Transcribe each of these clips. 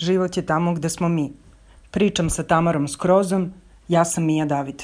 Život je tamo gde smo mi. Pričam sa Tamarom Skrozom, ja sam Mija David.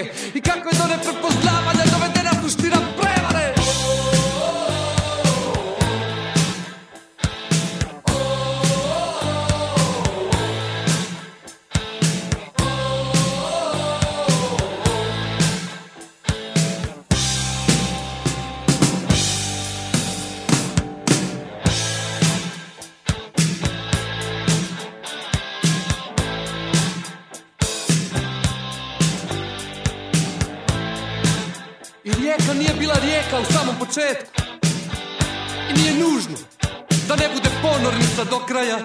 Naše rekla u samom početku. I nije nužno da ne bude ponornica do kraja.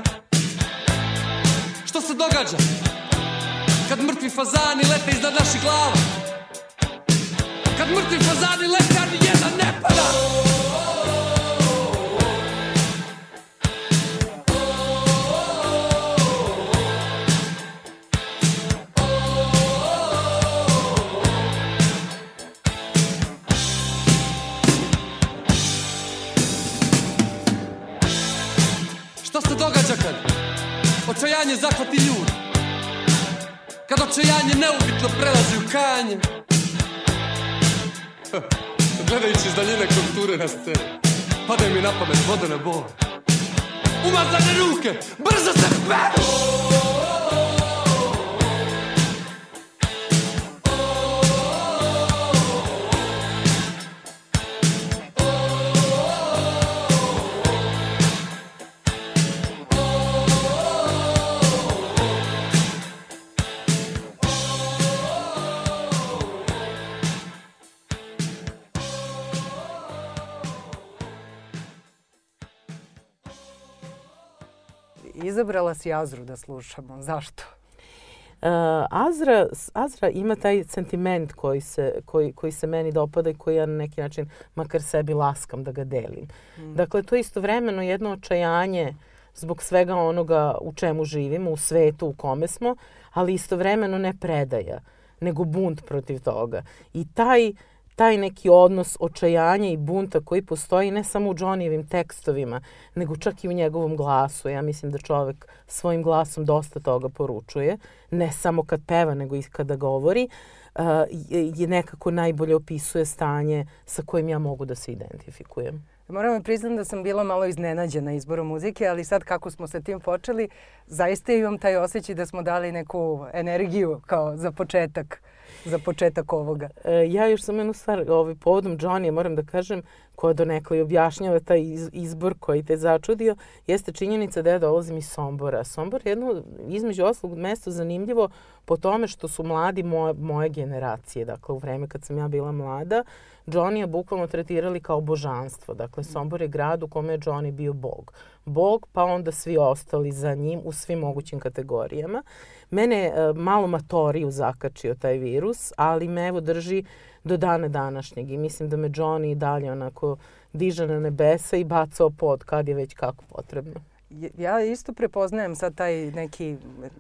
Što se događa kad mrtvi fazani lete iznad naših glava? Kad mrtvi fazani lete, a jedan ne pada očajanje zahvati ljudi. Kad očajanje neubitno prelazi u kajanje Gledajući iz daljine konture na sceni Padaju mi na pamet vodene bole. Umazane ruke, brzo se peru izabrala si Azru da slušamo. Zašto? Uh, Azra, Azra ima taj sentiment koji se, koji, koji se meni dopada i koji ja na neki način makar sebi laskam da ga delim. Mm. Dakle, to je istovremeno jedno očajanje zbog svega onoga u čemu živimo, u svetu u kome smo, ali istovremeno ne predaja, nego bunt protiv toga. I taj uh, taj neki odnos očajanja i bunta koji postoji ne samo u Johnnyjevim tekstovima, nego čak i u njegovom glasu. Ja mislim da čovek svojim glasom dosta toga poručuje, ne samo kad peva, nego i kada govori, uh, je nekako najbolje opisuje stanje sa kojim ja mogu da se identifikujem. Moram vam priznam da sam bila malo iznenađena izborom muzike, ali sad kako smo sa tim počeli, zaista imam taj osjećaj da smo dali neku energiju kao za početak za početak ovoga? E, ja još sam jednu stvar, ovaj, povodom Johnny, moram da kažem, koja do nekoj objašnjava taj izbor koji te začudio, jeste činjenica da ja dolazim iz Sombora. Sombor je jedno, između oslog, mesto zanimljivo po tome što su mladi moje, moje generacije. Dakle, u vreme kad sam ja bila mlada, Johnny bukvalno tretirali kao božanstvo. Dakle, Sombor je grad u kome je Johnny bio bog. Bog, pa onda svi ostali za njim u svim mogućim kategorijama. Mene je malo matoriju zakačio taj virus, ali me evo drži do dana današnjeg i mislim da me Johnny i dalje onako diže na nebesa i bacao pod kad je već kako potrebno. Ja isto prepoznajem sad taj neki,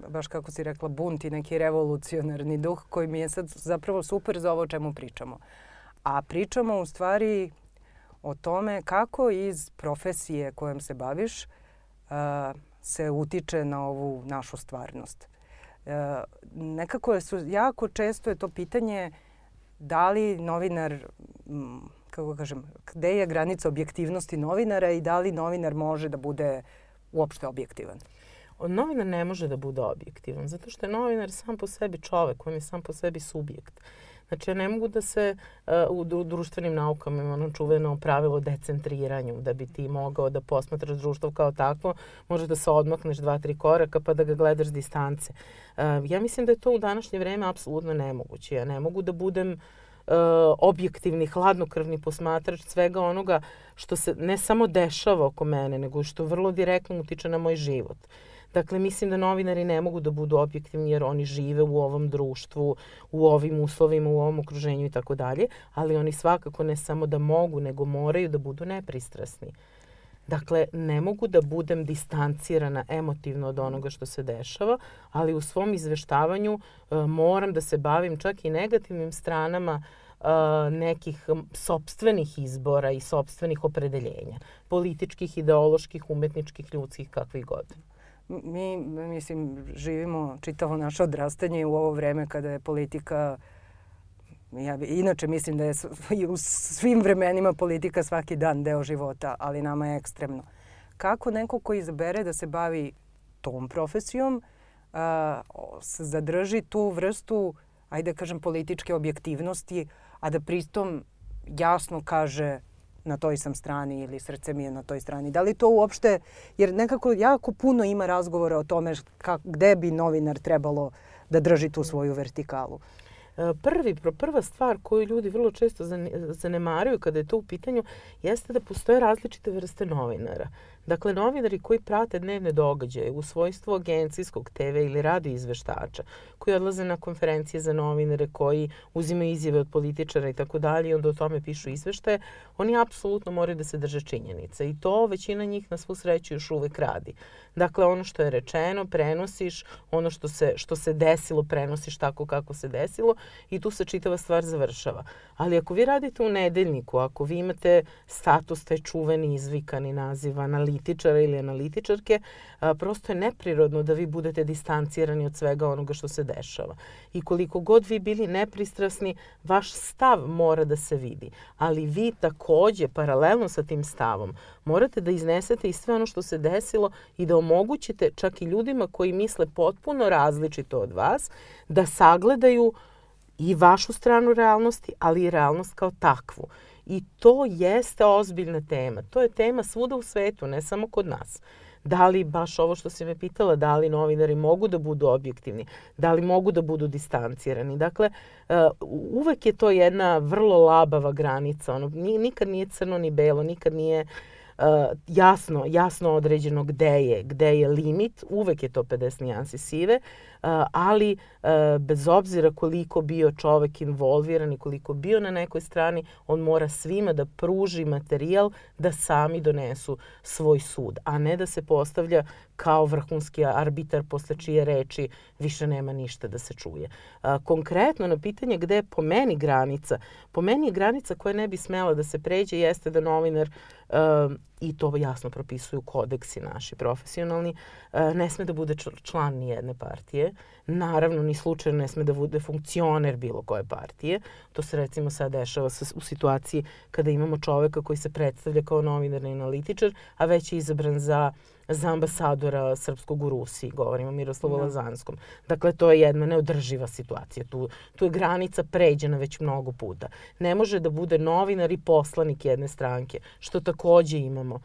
baš kako si rekla, bunt i neki revolucionarni duh koji mi je sad zapravo super za ovo o čemu pričamo. A pričamo u stvari o tome kako iz profesije kojom se baviš a, se utiče na ovu našu stvarnost. A, nekako je su, jako često je to pitanje da li novinar, kako kažem, gde je granica objektivnosti novinara i da li novinar može da bude uopšte objektivan? Novinar ne može da bude objektivan, zato što je novinar sam po sebi čovek, on je sam po sebi subjekt. Znači, ja ne mogu da se uh, u društvenim naukama ima ono čuveno pravilo decentriranju, da bi ti mogao da posmatraš društvo kao takvo, može da se odmakneš dva, tri koraka pa da ga gledaš distance. Uh, ja mislim da je to u današnje vreme apsolutno nemoguće. Ja ne mogu da budem uh, objektivni, hladnokrvni posmatrač svega onoga što se ne samo dešava oko mene, nego što vrlo direktno utiče na moj život. Uh, Dakle, mislim da novinari ne mogu da budu objektivni jer oni žive u ovom društvu, u ovim uslovima, u ovom okruženju i tako dalje, ali oni svakako ne samo da mogu, nego moraju da budu nepristrasni. Dakle, ne mogu da budem distancirana emotivno od onoga što se dešava, ali u svom izveštavanju uh, moram da se bavim čak i negativnim stranama uh, nekih sobstvenih izbora i sobstvenih opredeljenja. Političkih, ideoloških, umetničkih, ljudskih, kakvih god mi, mislim, živimo čitavo naše odrastanje u ovo vreme kada je politika Ja inače mislim da je u svim vremenima politika svaki dan deo života, ali nama je ekstremno. Kako neko ko izabere da se bavi tom profesijom a, zadrži tu vrstu, ajde da kažem, političke objektivnosti, a da pristom jasno kaže na toj sam strani ili srce mi je na toj strani. Da li to uopšte, jer nekako jako puno ima razgovora o tome ka, gde bi novinar trebalo da drži tu svoju vertikalu. E, prvi, prva stvar koju ljudi vrlo često zanemaruju kada je to u pitanju jeste da postoje različite vrste novinara. Dakle, novinari koji prate dnevne događaje u svojstvu agencijskog TV ili radio izveštača, koji odlaze na konferencije za novinare, koji uzimaju izjave od političara i tako dalje i onda o tome pišu izveštaje, oni apsolutno moraju da se drže činjenica. I to većina njih na svu sreću još uvek radi. Dakle, ono što je rečeno, prenosiš, ono što se, što se desilo, prenosiš tako kako se desilo i tu se čitava stvar završava. Ali ako vi radite u nedeljniku, ako vi imate status taj čuveni izvikani naziv analitičara ili analitičarke, a, prosto je neprirodno da vi budete distancirani od svega onoga što se dešava. I koliko god vi bili nepristrasni, vaš stav mora da se vidi. Ali vi takođe, paralelno sa tim stavom, morate da iznesete i sve ono što se desilo i da omogućite čak i ljudima koji misle potpuno različito od vas, da sagledaju i vašu stranu realnosti, ali i realnost kao takvu. I to jeste ozbiljna tema. To je tema svuda u svetu, ne samo kod nas. Da li baš ovo što si me pitala, da li novinari mogu da budu objektivni, da li mogu da budu distancirani. Dakle, uh, uvek je to jedna vrlo labava granica. Ono, nikad nije crno ni belo, nikad nije uh, jasno, jasno određeno gde je, gde je limit, uvek je to 50 nijansi sive, uh, ali uh, bez obzira koliko bio čovek involviran i koliko bio na nekoj strani, on mora svima da pruži materijal da sami donesu svoj sud, a ne da se postavlja kao vrhunski arbitar posle čije reči više nema ništa da se čuje. A, konkretno na pitanje gde je po meni granica, po meni je granica koja ne bi smela da se pređe jeste da novinar i to jasno propisuju kodeksi naši profesionalni, ne sme da bude član ni jedne partije. Naravno, ni slučajno ne sme da bude funkcioner bilo koje partije. To se recimo sad dešava u situaciji kada imamo čoveka koji se predstavlja kao novinar i analitičar, a već je izabran za za ambasadora srpskog u Rusiji, govorimo o Miroslavu no. Da. Lazanskom. Dakle, to je jedna neodrživa situacija. Tu, tu je granica pređena već mnogo puta. Ne može da bude novinar i poslanik jedne stranke, što takođe imamo uh,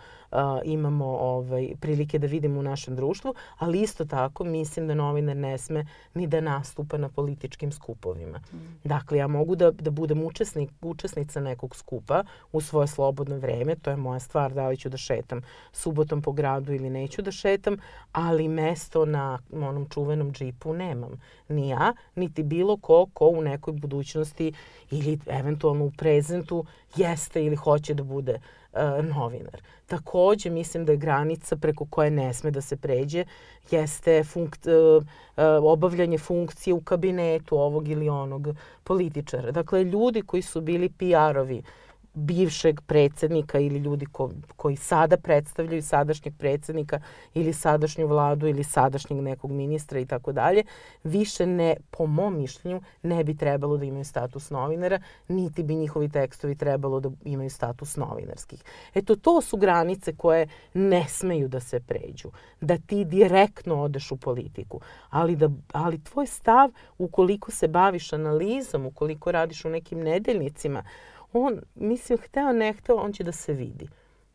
imamo ovaj, prilike da vidimo u našem društvu, ali isto tako mislim da novinar ne sme ni da nastupa na političkim skupovima. Mm. Dakle, ja mogu da, da budem učesnik, učesnica nekog skupa u svoje slobodno vreme, to je moja stvar, da li ću da šetam subotom po gradu ili neću da šetam, ali mesto na onom čuvenom džipu nemam. Ni ja, niti bilo ko ko u nekoj budućnosti ili eventualno u prezentu jeste ili hoće da bude e, novinar. Takođe, mislim da je granica preko koje ne sme da se pređe jeste funkt, e, e, obavljanje funkcije u kabinetu ovog ili onog političara. Dakle, ljudi koji su bili PR-ovi bivšeg predsednika ili ljudi ko, koji sada predstavljaju sadašnjeg predsednika ili sadašnju vladu ili sadašnjeg nekog ministra i tako dalje, više ne, po mom mišljenju, ne bi trebalo da imaju status novinara, niti bi njihovi tekstovi trebalo da imaju status novinarskih. Eto, to su granice koje ne smeju da se pređu. Da ti direktno odeš u politiku, ali, da, ali tvoj stav, ukoliko se baviš analizom, ukoliko radiš u nekim nedeljnicima, on, mislim, hteo ne hteo, on će da se vidi.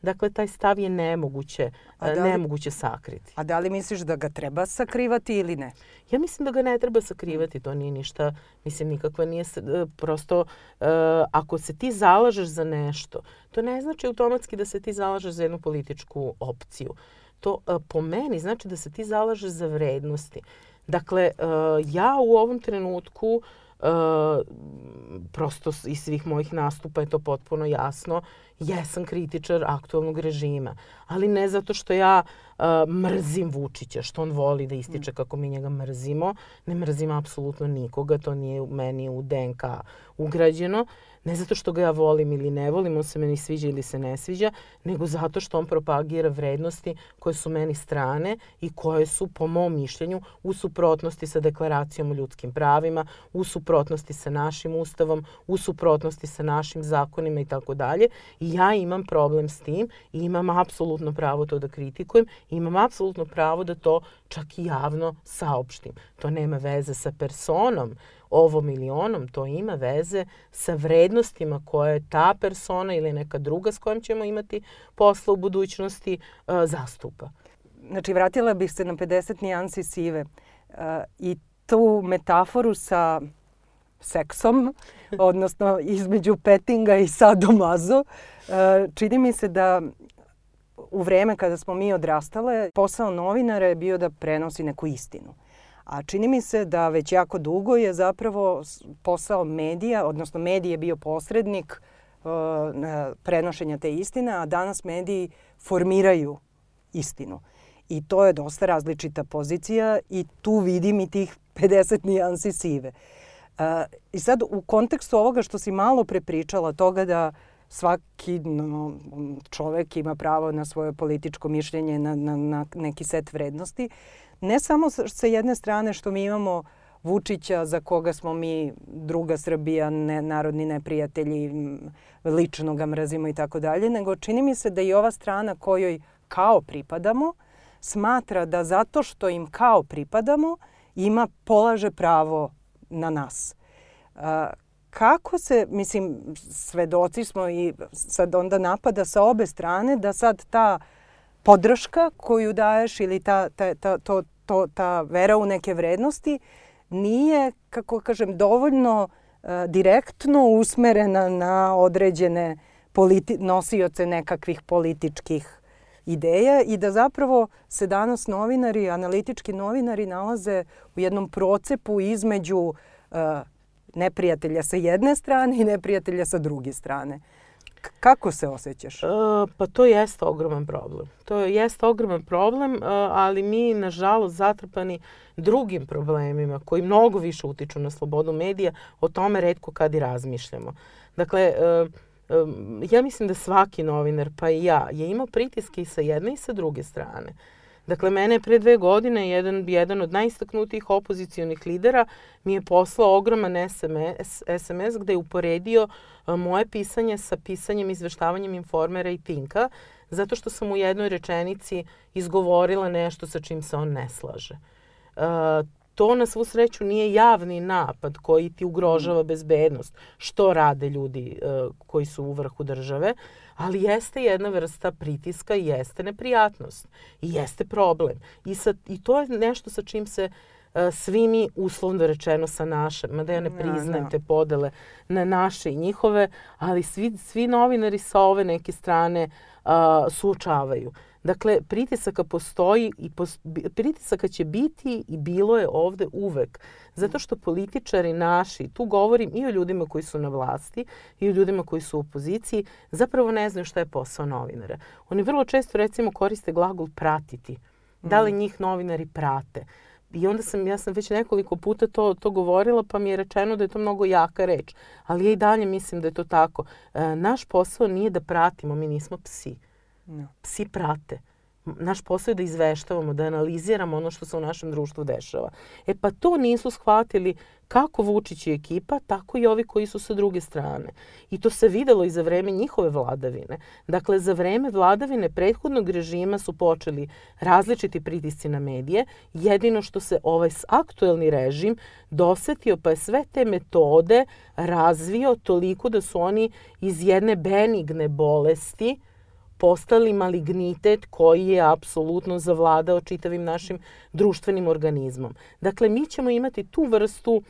Dakle, taj stav je nemoguće, da li, nemoguće sakriti. A da li misliš da ga treba sakrivati ili ne? Ja mislim da ga ne treba sakrivati, to nije ništa, mislim, nikakva nije, e, prosto, uh, ako se ti zalažeš za nešto, to ne znači automatski da se ti zalažeš za jednu političku opciju. To uh, po meni znači da se ti zalažeš za vrednosti. Dakle, uh, ja u ovom trenutku uh, Uh, prosto iz svih mojih nastupa je to potpuno jasno. Jesam kritičar aktualnog režima, ali ne zato što ja uh, mrzim Vučića, što on voli da ističe mm. kako mi njega mrzimo. Ne mrzim apsolutno nikoga, to nije u meni u DNK ugrađeno. Ne zato što ga ja volim ili ne volim, on se meni sviđa ili se ne sviđa, nego zato što on propagira vrednosti koje su meni strane i koje su, po mom mišljenju, u suprotnosti sa deklaracijom o ljudskim pravima, u suprotnosti sa našim ustavom, u suprotnosti sa našim zakonima i tako dalje. I ja imam problem s tim i imam apsolutno pravo to da kritikujem imam apsolutno pravo da to čak i javno saopštim. To nema veze sa personom ovom ili onom, to ima veze sa vrednostima koje ta persona ili neka druga s kojom ćemo imati posla u budućnosti uh, zastupa. Znači, vratila bih se na 50 nijansi sive uh, i tu metaforu sa seksom, odnosno između petinga i sadomazo. Uh, čini mi se da u vreme kada smo mi odrastale, posao novinara je bio da prenosi neku istinu. A čini mi se da već jako dugo je zapravo posao medija, odnosno medij je bio posrednik uh, prenošenja te istine, a danas mediji formiraju istinu. I to je dosta različita pozicija i tu vidim i tih 50 nijansi sive. Uh, I sad u kontekstu ovoga što si malo prepričala, toga da svaki no, čovek ima pravo na svoje političko mišljenje, na, na, na neki set vrednosti, uh, ne samo sa jedne strane što mi imamo Vučića za koga smo mi druga Srbija, ne, narodni neprijatelji, lično ga mrazimo i tako dalje, nego čini mi se da i ova strana kojoj kao pripadamo smatra da zato što im kao pripadamo ima polaže pravo na nas. A, kako se, mislim, svedoci smo i sad onda napada sa obe strane da sad ta podrška koju daješ ili ta, ta, ta, to, to, ta vera u neke vrednosti nije, kako kažem, dovoljno uh, direktno usmerena na određene politi nosioce nekakvih političkih ideja i da zapravo se danas novinari, analitički novinari nalaze u jednom procepu između uh, neprijatelja sa jedne strane i neprijatelja sa druge strane. Kako se osjećaš? E, pa to jeste ogroman problem. To jeste ogroman problem, e, ali mi, nažalost, zatrpani drugim problemima koji mnogo više utiču na slobodu medija, o tome redko kad i razmišljamo. Dakle, e, e, ja mislim da svaki novinar, pa i ja, je imao pritiske i sa jedne i sa druge strane. Dakle, mene pre dve godine jedan, jedan od najistaknutijih opozicijonih lidera mi je poslao ogroman SMS, SMS gde je uporedio moje pisanje sa pisanjem izveštavanjem informera i Tinka, zato što sam u jednoj rečenici izgovorila nešto sa čim se on ne slaže. Uh, to na svu sreću nije javni napad koji ti ugrožava bezbednost, što rade ljudi uh, koji su u vrhu države, ali jeste jedna vrsta pritiska i jeste neprijatnost i jeste problem. I, sa, i to je nešto sa čim se e, svi mi uslovno rečeno sa naše, mada ja ne priznajem da. te podele na naše i njihove, ali svi, svi novinari sa ove neke strane a, suočavaju. Dakle, pritisaka postoji i pos, pritisaka će biti i bilo je ovde uvek. Zato što političari naši, tu govorim i o ljudima koji su na vlasti i o ljudima koji su u opoziciji, zapravo ne znaju šta je posao novinara. Oni vrlo često recimo koriste glagol pratiti. Da li mm. njih novinari prate? I onda sam, ja sam već nekoliko puta to, to govorila, pa mi je rečeno da je to mnogo jaka reč. Ali ja i dalje mislim da je to tako. E, naš posao nije da pratimo, mi nismo psi. No. Psi prate. Naš posao je da izveštavamo, da analiziramo ono što se u našem društvu dešava. E pa to nisu shvatili kako Vučić i ekipa, tako i ovi koji su sa druge strane. I to se videlo i za vreme njihove vladavine. Dakle, za vreme vladavine prethodnog režima su počeli različiti pritisci na medije. Jedino što se ovaj aktuelni režim dosetio, pa je sve te metode razvio toliko da su oni iz jedne benigne bolesti postali malignitet koji je apsolutno zavladao čitavim našim društvenim organizmom. Dakle, mi ćemo imati tu vrstu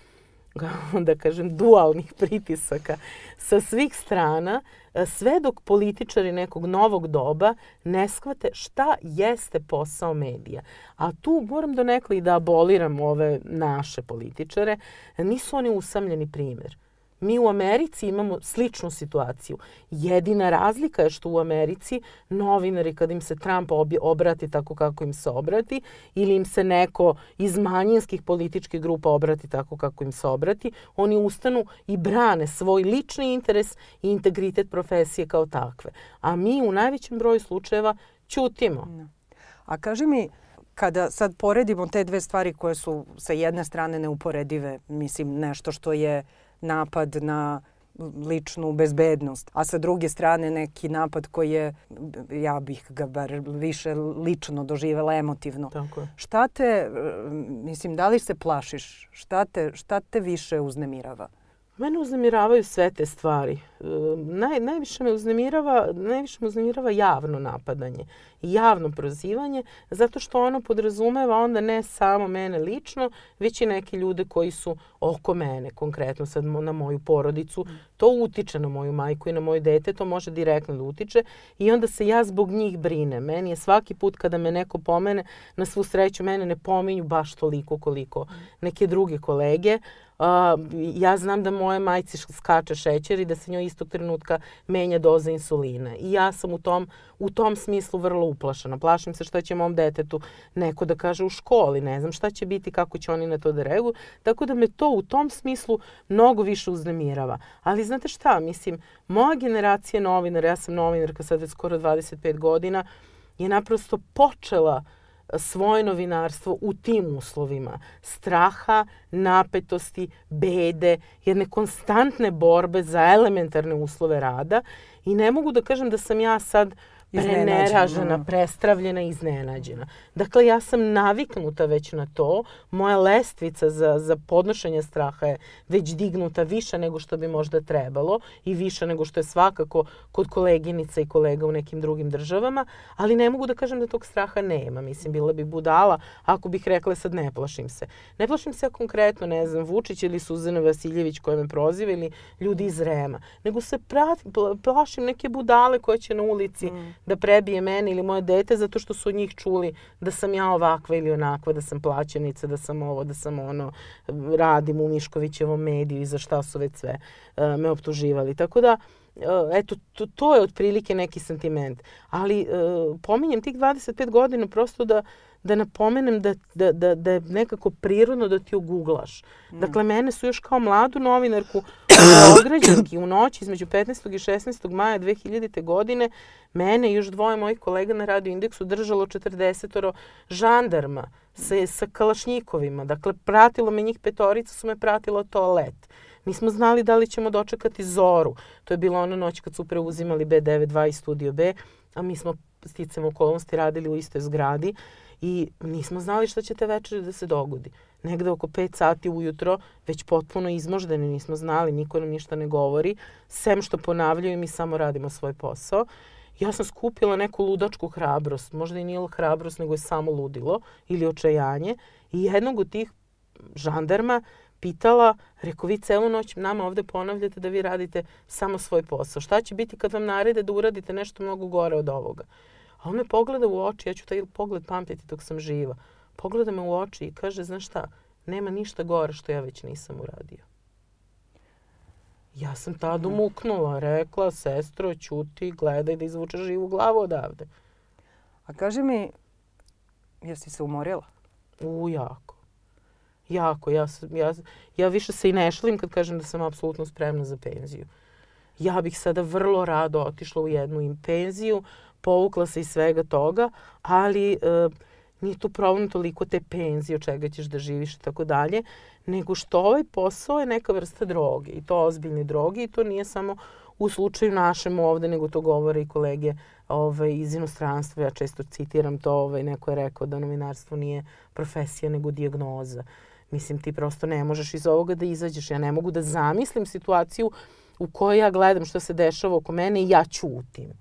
da kažem, dualnih pritisaka sa svih strana, sve dok političari nekog novog doba ne shvate šta jeste posao medija. A tu moram donekle i da aboliram ove naše političare, nisu oni usamljeni primjer. Mi u Americi imamo sličnu situaciju. Jedina razlika je što u Americi novinari kad im se Trump obrati tako kako im se obrati ili im se neko iz manjinskih političkih grupa obrati tako kako im se obrati, oni ustanu i brane svoj lični interes i integritet profesije kao takve. A mi u najvećem broju slučajeva ćutimo. Da. A kaži mi, kada sad poredimo te dve stvari koje su sa jedne strane neuporedive, mislim nešto što je napad na ličnu bezbednost, a sa druge strane neki napad koji je, ja bih ga bar više lično doživela emotivno. Tako je. Šta te, mislim, da li se plašiš? Šta te, šta te više uznemirava? Mene uznemiravaju sve te stvari. E, naj, najviše me uznemirava, najviše me uznemirava javno napadanje i javno prozivanje, zato što ono podrazumeva onda ne samo mene lično, već i neke ljude koji su oko mene, konkretno sad na moju porodicu. To utiče na moju majku i na moje dete, to može direktno da utiče i onda se ja zbog njih brinem. Meni je svaki put kada me neko pomene, na svu sreću mene ne pominju baš toliko koliko neke druge kolege, Uh, ja znam da moje majci skače šećer i da se njoj istog trenutka menja doza insulina. I ja sam u tom, u tom smislu vrlo uplašena. Plašim se šta će mom detetu neko da kaže u školi. Ne znam šta će biti, kako će oni na to da reaguju. Tako da me to u tom smislu mnogo više uznemirava. Ali znate šta, mislim, moja generacija novinara, ja sam novinarka sad već skoro 25 godina, je naprosto počela uh, svoje novinarstvo u tim uslovima. Straha, napetosti, bede, jedne konstantne borbe za elementarne uslove rada. I ne mogu da kažem da sam ja sad preneražena, prestravljena i iznenađena. Dakle, ja sam naviknuta već na to. Moja lestvica za, za podnošenje straha je već dignuta više nego što bi možda trebalo i više nego što je svakako kod koleginica i kolega u nekim drugim državama, ali ne mogu da kažem da tog straha nema. Mislim, bila bi budala ako bih rekla sad ne plašim se. Ne plašim se ja konkretno, ne znam, Vučić ili Suzana Vasiljević koja me proziva ili ljudi iz Rema, nego se prati, plašim neke budale koje će na ulici mm da prebije mene ili moje dete zato što su od njih čuli da sam ja ovakva ili onakva, da sam plaćenica, da sam ovo, da sam ono, radim u Miškovićevom mediju i za šta su već sve uh, me optuživali. Tako da, uh, eto, to, to je otprilike neki sentiment. Ali uh, pominjem tih 25 godina prosto da da napomenem da, da, da, da je nekako prirodno da ti oguglaš. Mm. Dakle, mene su još kao mladu novinarku u Beograđanki u noći između 15. i 16. maja 2000. godine mene i još dvoje mojih kolega na Radio Indeksu držalo 40 žandarma sa, sa kalašnjikovima. Dakle, pratilo me njih petorica, su me pratilo toalet. Nismo znali da li ćemo dočekati zoru. To je bila ona noć kad su preuzimali B92 i Studio B, a mi smo sticam okolnosti radili u istoj zgradi i nismo znali šta će te večeri da se dogodi. Negde oko 5 sati ujutro, već potpuno izmoždeni, nismo znali, niko nam ništa ne govori, sem što ponavljaju mi samo radimo svoj posao. Ja sam skupila neku ludačku hrabrost, možda i nije hrabrost, nego je samo ludilo ili očajanje. I jednog od tih žandarma pitala, rekao, vi celu noć nama ovde ponavljate da vi radite samo svoj posao. Šta će biti kad vam narede da uradite nešto mnogo gore od ovoga? A on me pogleda u oči, ja ću taj pogled pamtiti dok sam živa. Pogleda me u oči i kaže, znaš šta, nema ništa gore što ja već nisam uradio. Ja sam tad umuknula, rekla, sestro, ćuti, gledaj da izvučeš živu glavu odavde. A kaži mi, jesi se umorila? U, jako. Jako. Ja, sam, ja, ja više se i ne šalim kad kažem da sam apsolutno spremna za penziju. Ja bih sada vrlo rado otišla u jednu penziju, povukla se iz svega toga, ali e, nije tu problem toliko te penzije, od čega ćeš da živiš i tako dalje, nego što ovaj posao je neka vrsta droge i to ozbiljne droge i to nije samo u slučaju našem ovde, nego to govore i kolege ovaj, iz inostranstva. Ja često citiram to, ovaj, neko je rekao da novinarstvo nije profesija nego dijagnoza. Mislim, ti prosto ne možeš iz ovoga da izađeš. Ja ne mogu da zamislim situaciju u kojoj ja gledam što se dešava oko mene i ja ćutim.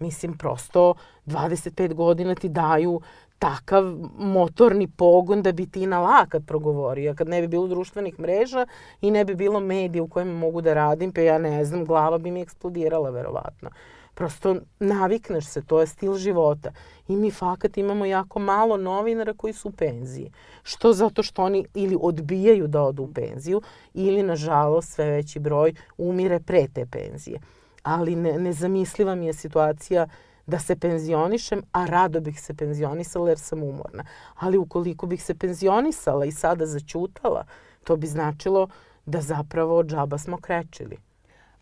Mislim, prosto 25 godina ti daju takav motorni pogon da bi ti na lakat progovorio. Kad ne bi bilo društvenih mreža i ne bi bilo medija u kojima mogu da radim, pa ja ne znam, glava bi mi eksplodirala verovatno. Prosto navikneš se, to je stil života. I mi fakat imamo jako malo novinara koji su u penziji. Što zato što oni ili odbijaju da odu u penziju ili, nažalost, sve veći broj umire pre te penzije. Ali ne, nezamisliva mi je situacija da se penzionišem, a rado bih se penzionisala jer sam umorna. Ali ukoliko bih se penzionisala i sada začutala, to bi značilo da zapravo džaba smo krečili.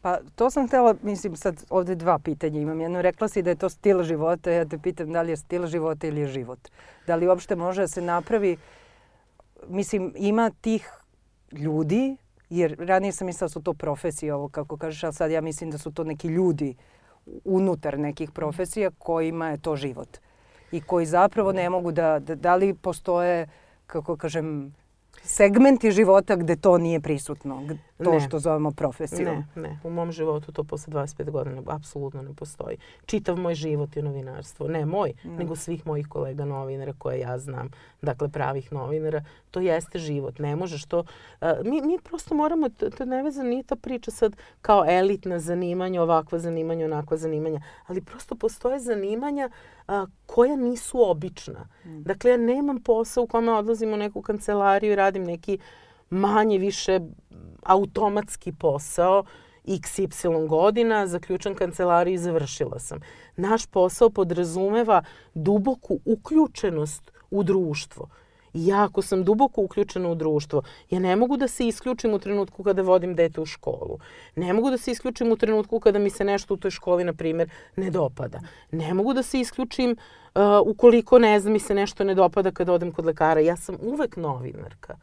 Pa to sam htela, mislim sad ovde dva pitanja imam. Jedno, rekla si da je to stil života, ja te pitam da li je stil života ili je život. Da li uopšte može da se napravi, mislim ima tih ljudi, jer ranije sam mislila da su to profesije ovo kako kažeš, ali sad ja mislim da su to neki ljudi unutar nekih profesija kojima je to život. I koji zapravo ne mogu da, da, da li postoje, kako kažem, segmenti života gde to nije prisutno, to ne. što zovemo profesijom. Ne, ne. U mom životu to posle 25 godina apsolutno ne postoji. Čitav moj život je novinarstvo. Ne moj, ne. nego svih mojih kolega novinara koje ja znam. Dakle, pravih novinara. To jeste život. Ne možeš to... Uh, mi, mi prosto moramo, to, to ne veze, nije ta priča sad kao elitna zanimanja, ovakva zanimanja, onakva zanimanja. Ali prosto postoje zanimanja a, koja nisu obična. Mm. Dakle, ja nemam posao u kome odlazim u neku kancelariju i radim neki manje više automatski posao XY godina, zaključam kancelariju i završila sam. Naš posao podrazumeva duboku uključenost u društvo. I ja ako sam duboko uključena u društvo, ja ne mogu da se isključim u trenutku kada vodim dete u školu. Ne mogu da se isključim u trenutku kada mi se nešto u toj školi, na primjer, ne dopada. Ne mogu da se isključim uh, ukoliko, ne znam, mi se nešto ne dopada kada odem kod lekara. Ja sam uvek novinarka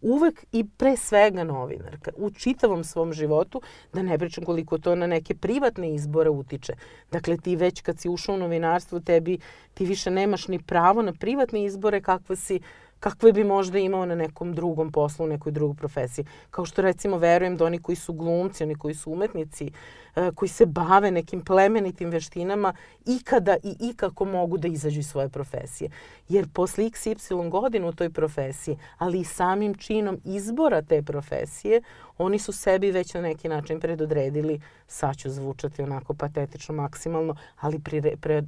uvek i pre svega novinarka u čitavom svom životu, da ne pričam koliko to na neke privatne izbore utiče. Dakle, ti već kad si ušao u novinarstvo, tebi, ti više nemaš ni pravo na privatne izbore kakva si kakve bi možda imao na nekom drugom poslu, u nekoj drugoj profesiji. Kao što recimo verujem da oni koji su glumci, oni koji su umetnici, e, koji se bave nekim plemenitim veštinama, ikada i ikako mogu da izađu iz svoje profesije. Jer posle XY godina u toj profesiji, ali i samim činom izbora te profesije, oni su sebi već na neki način predodredili, sad ću zvučati onako patetično maksimalno, ali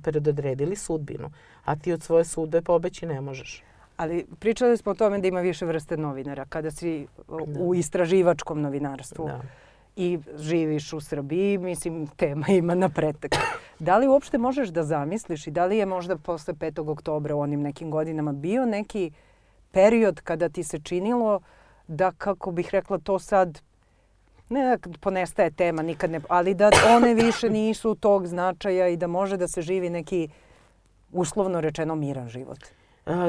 predodredili sudbinu. A ti od svoje sudbe pobeći ne možeš. Ali pričali smo o tome da ima više vrste novinara. Kada si da. u istraživačkom novinarstvu da. i živiš u Srbiji, mislim, tema ima na pretek. Da li uopšte možeš da zamisliš i da li je možda posle 5. oktobra u onim nekim godinama bio neki period kada ti se činilo da, kako bih rekla, to sad ne da ponestaje tema, nikad ne, ali da one više nisu tog značaja i da može da se živi neki uslovno rečeno miran život.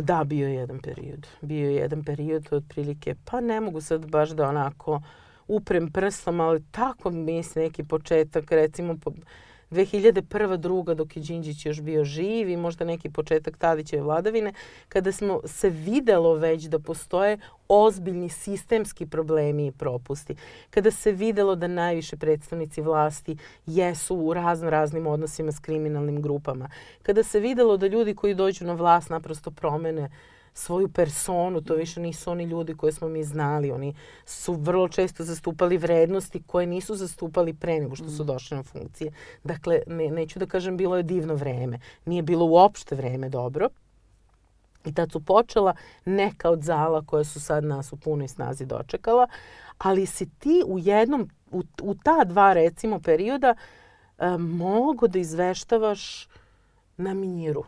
Da, bio je jedan period. Bio je jedan period otprilike, pa ne mogu sad baš da onako uprem prstom, ali tako mislim neki početak, recimo 2001. druga dok je Đinđić još bio živ i možda neki početak Tadićeve vladavine, kada smo se videlo već da postoje ozbiljni sistemski problemi i propusti. Kada se videlo da najviše predstavnici vlasti jesu u razno raznim odnosima s kriminalnim grupama. Kada se videlo da ljudi koji dođu na vlast naprosto promene svoju personu, to više nisu oni ljudi koje smo mi znali, oni su vrlo često zastupali vrednosti koje nisu zastupali pre nego što su mm. došli na funkcije. Dakle, ne, neću da kažem bilo je divno vreme, nije bilo uopšte vreme dobro. I tad su počela neka od zala koje su sad nas u punoj snazi dočekala, ali si ti u jednom, u, u ta dva recimo perioda e, mogo da izveštavaš na miru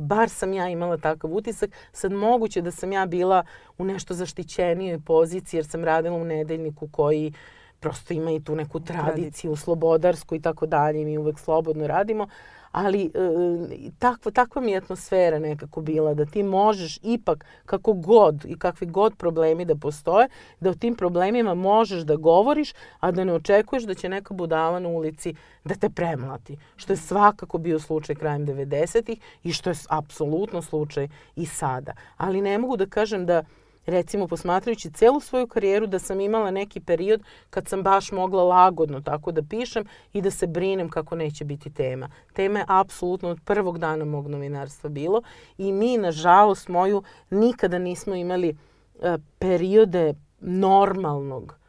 bar sam ja imala takav utisak. Sad moguće da sam ja bila u nešto zaštićenijoj poziciji jer sam radila u nedeljniku koji prosto ima i tu neku tradiciju slobodarsku i tako dalje. Mi uvek slobodno radimo ali e, takva, takva mi je atmosfera nekako bila da ti možeš ipak kako god i kakvi god problemi da postoje, da o tim problemima možeš da govoriš, a da ne očekuješ da će neka budala na ulici da te premlati. Što je svakako bio slučaj krajem 90-ih i što je apsolutno slučaj i sada. Ali ne mogu da kažem da recimo posmatrajući celu svoju karijeru da sam imala neki period kad sam baš mogla lagodno tako da pišem i da se brinem kako neće biti tema. Tema je apsolutno od prvog dana mog novinarstva bilo i mi nažalost moju nikada nismo imali uh, periode normalnog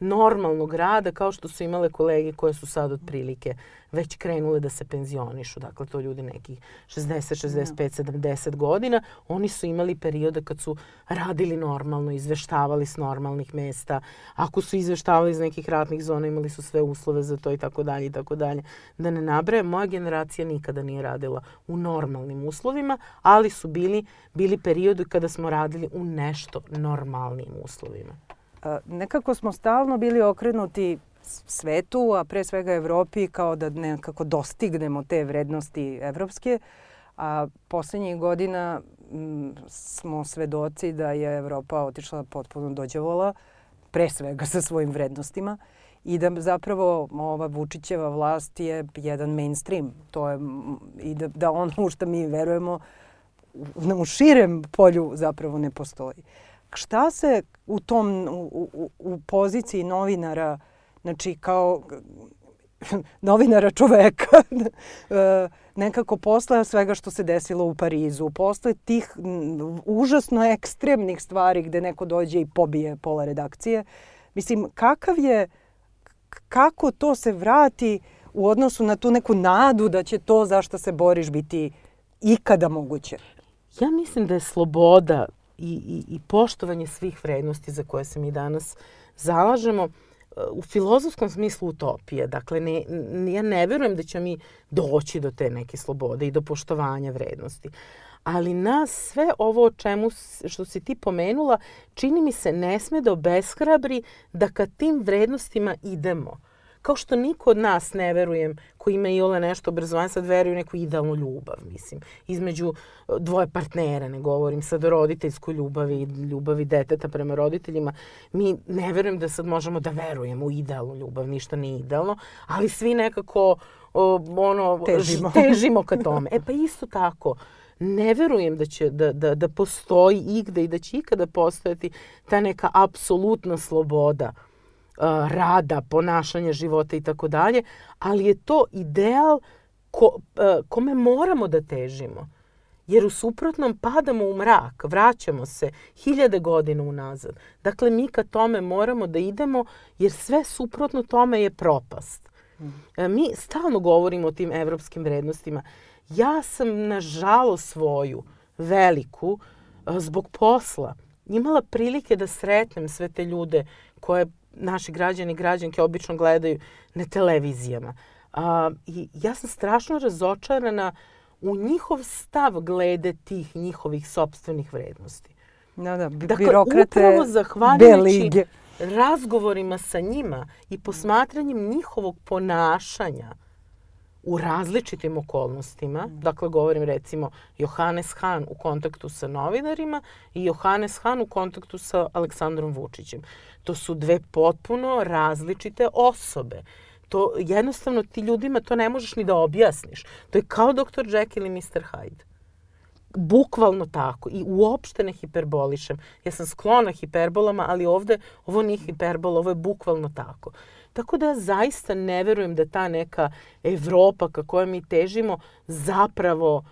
normalnog rada kao što su imale kolege koje su sad otprilike već krenule da se penzionišu. Dakle, to ljudi nekih 60, 65, 70 godina. Oni su imali periode kad su radili normalno, izveštavali s normalnih mesta. Ako su izveštavali iz nekih ratnih zona, imali su sve uslove za to i tako dalje i tako dalje. Da ne nabraje, moja generacija nikada nije radila u normalnim uslovima, ali su bili, bili periodi kada smo radili u nešto normalnim uslovima nekako smo stalno bili okrenuti svetu, a pre svega Evropi, kao da nekako dostignemo te vrednosti evropske. A poslednjih godina m, smo svedoci da je Evropa otišla potpuno dođevola, pre svega sa svojim vrednostima i da zapravo ova Vučićeva vlast je jedan mainstream. To je, I da, da ono u što mi verujemo u širem polju zapravo ne postoji. Uh, šta se u tom, u, u, u poziciji novinara, znači kao novinara čoveka, e, nekako posle svega što se desilo u Parizu, posle tih užasno ekstremnih stvari gde neko dođe i pobije pola redakcije, mislim, kakav je, kako to se vrati u odnosu na tu neku nadu da će to za što se boriš biti ikada moguće? Ja mislim da je sloboda i, i, i poštovanje svih vrednosti za koje se mi danas zalažemo u filozofskom smislu utopije. Dakle, ne, ja ne verujem da će mi doći do te neke slobode i do poštovanja vrednosti. Ali nas sve ovo o čemu što si ti pomenula, čini mi se ne sme da obeshrabri da ka tim vrednostima idemo. Kao što niko od nas, ne verujem, ko ima i ole nešto obrazovanje, sad veruje u neku idealnu ljubav, mislim, između e, dvoje partnera, ne govorim sad o roditeljskoj ljubavi, ljubavi deteta prema roditeljima. Mi ne verujem da sad možemo da verujemo u idealnu ljubav, ništa nije idealno, ali svi nekako o, ono, težimo. težimo ka tome. E pa isto tako, ne verujem da će da, da, da postoji igde i da će ikada postojati ta neka apsolutna sloboda rada, ponašanja života i tako dalje, ali je to ideal ko, kome moramo da težimo. Jer u suprotnom padamo u mrak, vraćamo se hiljade godina unazad. Dakle, mi ka tome moramo da idemo jer sve suprotno tome je propast. Mm. Mi stalno govorimo o tim evropskim vrednostima. Ja sam, nažalost, svoju veliku, zbog posla, imala prilike da sretnem sve te ljude koje naši građani i građanke obično gledaju na televizijama. A, I ja sam strašno razočarana u njihov stav glede tih njihovih sobstvenih vrednosti. Da, da, dakle, birokrate upravo zahvaljujući razgovorima sa njima i posmatranjem njihovog ponašanja, u različitim okolnostima. Mm. Dakle, govorim recimo Johannes Han u kontaktu sa novinarima i Johannes Han u kontaktu sa Aleksandrom Vučićem. To su dve potpuno različite osobe. To jednostavno ti ljudima to ne možeš ni da objasniš. To je kao Dr. Jekyll i Mr. Hyde. Bukvalno tako. I uopšte ne hiperbolišem. Ja sam sklona hiperbolama, ali ovde ovo nije hiperbola, ovo je bukvalno tako. Tako da ja zaista ne verujem da ta neka Evropa ka kojoj mi težimo zapravo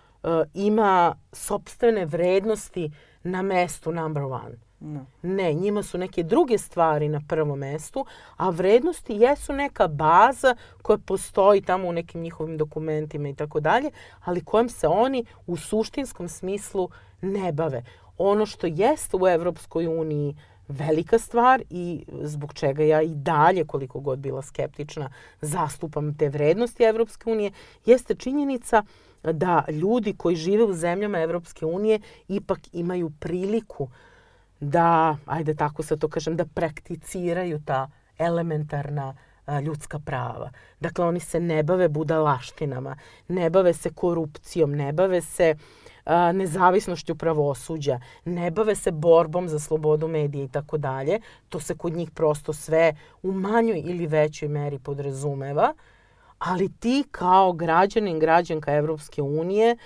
ima sobstvene vrednosti na mestu number one. No. Ne, njima su neke druge stvari na prvom mestu, a vrednosti jesu neka baza koja postoji tamo u nekim njihovim dokumentima i tako dalje, ali kojom se oni u suštinskom smislu ne bave. Ono što jeste u Evropskoj uniji velika stvar i zbog čega ja i dalje, koliko god bila skeptična, zastupam te vrednosti Evropske unije, jeste činjenica da ljudi koji žive u zemljama Evropske unije ipak imaju priliku da, ajde tako sad to kažem, da prakticiraju ta elementarna ljudska prava. Dakle, oni se ne bave budalaštinama, ne bave se korupcijom, ne bave se a, nezavisnošću pravosuđa, ne bave se borbom za slobodu medija i tako dalje. To se kod njih prosto sve u manjoj ili većoj meri podrazumeva. Ali ti kao građanin, građanka Evropske unije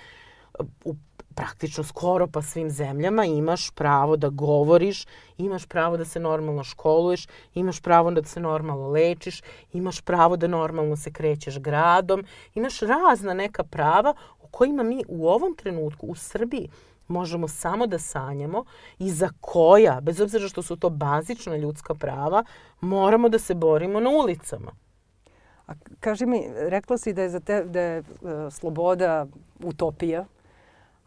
u praktično skoro pa svim zemljama imaš pravo da govoriš, imaš pravo da se normalno školuješ, imaš pravo da se normalno lečiš, imaš pravo da normalno se krećeš gradom, imaš razna neka prava o kojima mi u ovom trenutku u Srbiji možemo samo da sanjamo i za koja, bez obzira što su to bazična ljudska prava, moramo da se borimo na ulicama. A kaži mi, rekla si da je za te da je uh, sloboda utopija,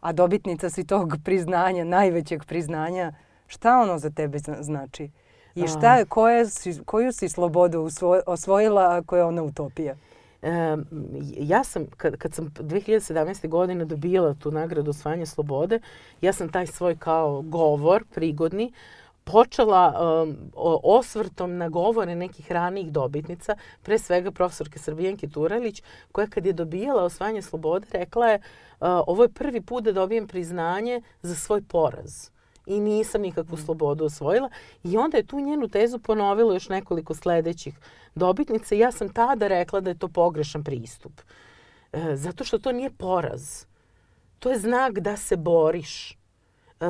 a dobitnica si tog priznanja, najvećeg priznanja, šta ono za tebe znači? I šta je, koje si, koju si slobodu osvojila ako je ona utopija? Ja sam, kad, kad sam 2017. godine dobijala tu nagradu osvajanja slobode, ja sam taj svoj kao govor prigodni počela um, osvrtom na govore nekih ranijih dobitnica, pre svega profesorke Srbijanke Turalić, koja kad je dobijala osvajanje slobode rekla je uh, ovo je prvi put da dobijem priznanje za svoj poraz i nisam nikakvu mm. slobodu osvojila. I onda je tu njenu tezu ponovila još nekoliko sledećih dobitnica. Ja sam tada rekla da je to pogrešan pristup. E, zato što to nije poraz. To je znak da se boriš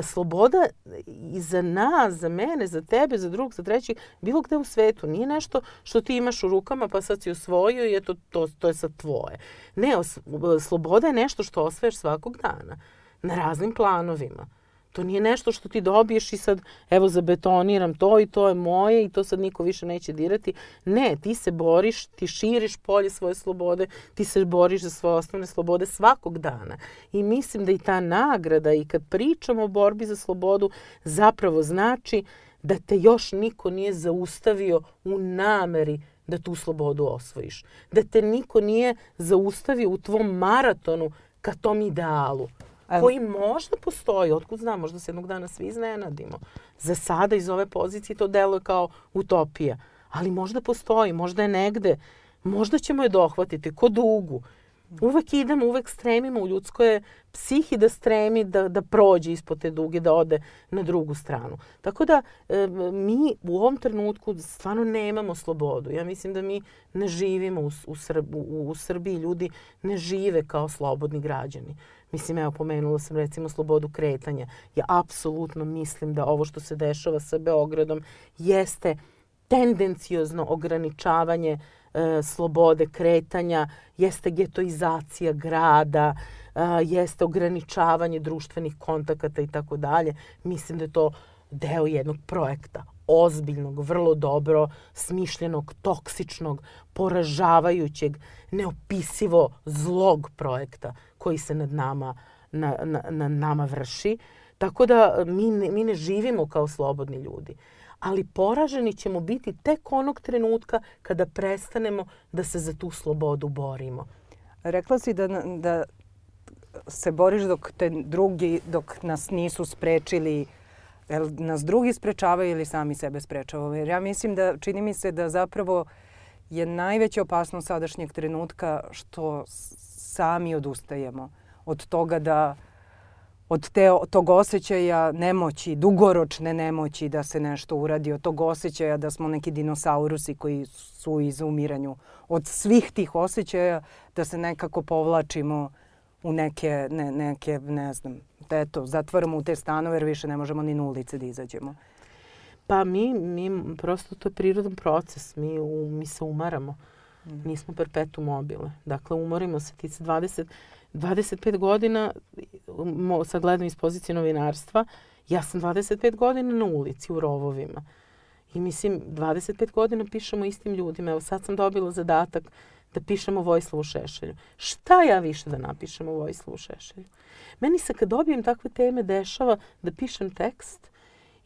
sloboda i za nas, za mene, za tebe, za drugog, za trećeg, bilo gde u svetu. Nije nešto što ti imaš u rukama pa sad si osvojio i eto, to, to je sad tvoje. Ne, os, sloboda je nešto što osvaješ svakog dana na raznim planovima. To nije nešto što ti dobiješ i sad evo zabetoniram to i to je moje i to sad niko više neće dirati. Ne, ti se boriš, ti širiš polje svoje slobode, ti se boriš za svoje osnovne slobode svakog dana. I mislim da i ta nagrada i kad pričamo o borbi za slobodu zapravo znači da te još niko nije zaustavio u nameri da tu slobodu osvojiš. Da te niko nije zaustavio u tvom maratonu ka tom idealu koji možda postoji, otkud znam, možda se jednog dana svi iznenadimo. Za sada iz ove pozicije to deluje kao utopija, ali možda postoji, možda je negde, možda ćemo je dohvatiti, ko dugu. Uvek idemo, uvek stremimo u ljudskoj psihi da stremi da, da prođe ispod te duge, da ode na drugu stranu. Tako da e, mi u ovom trenutku stvarno nemamo slobodu. Ja mislim da mi ne živimo u, u, Srb, u, u Srbiji, ljudi ne žive kao slobodni građani. Mislim, evo, pomenula sam recimo slobodu kretanja. Ja apsolutno mislim da ovo što se dešava sa Beogradom jeste tendencijozno ograničavanje e, slobode kretanja, jeste getoizacija grada, e, jeste ograničavanje društvenih kontakata i tako dalje. Mislim da je to deo jednog projekta ozbiljnog, vrlo dobro smišljenog, toksičnog, poražavajućeg, neopisivo zlog projekta koji se nad nama, na, na, na nama vrši. Tako da mi ne, mi ne živimo kao slobodni ljudi. Ali poraženi ćemo biti tek onog trenutka kada prestanemo da se za tu slobodu borimo. Rekla si da, da se boriš dok te drugi, dok nas nisu sprečili Jel nas drugi sprečavaju ili sami sebe sprečavaju? Jer ja mislim da, čini mi se da zapravo je najveća opasnost sadašnjeg trenutka što sami odustajemo od toga da od te, tog osjećaja nemoći, dugoročne nemoći da se nešto uradi, od tog osjećaja da smo neki dinosaurusi koji su u izumiranju. Od svih tih osjećaja da se nekako povlačimo u neke, ne, neke ne znam, da eto, zatvoramo u te stanove jer više ne možemo ni na ulice da izađemo. Pa mi, mi prosto to je prirodan proces. Mi, u, mi se umaramo. Mm. Nismo perpetu mobile. Dakle, umorimo se. Ti se 20, 25 godina, sad gledam iz pozicije novinarstva, ja sam 25 godina na ulici u rovovima. I mislim, 25 godina pišemo istim ljudima. Evo sad sam dobila zadatak da pišemo Vojslavu Šešelju. Šta ja više da napišem o Vojslavu Šešelju? Meni se kad dobijem takve teme dešava da pišem tekst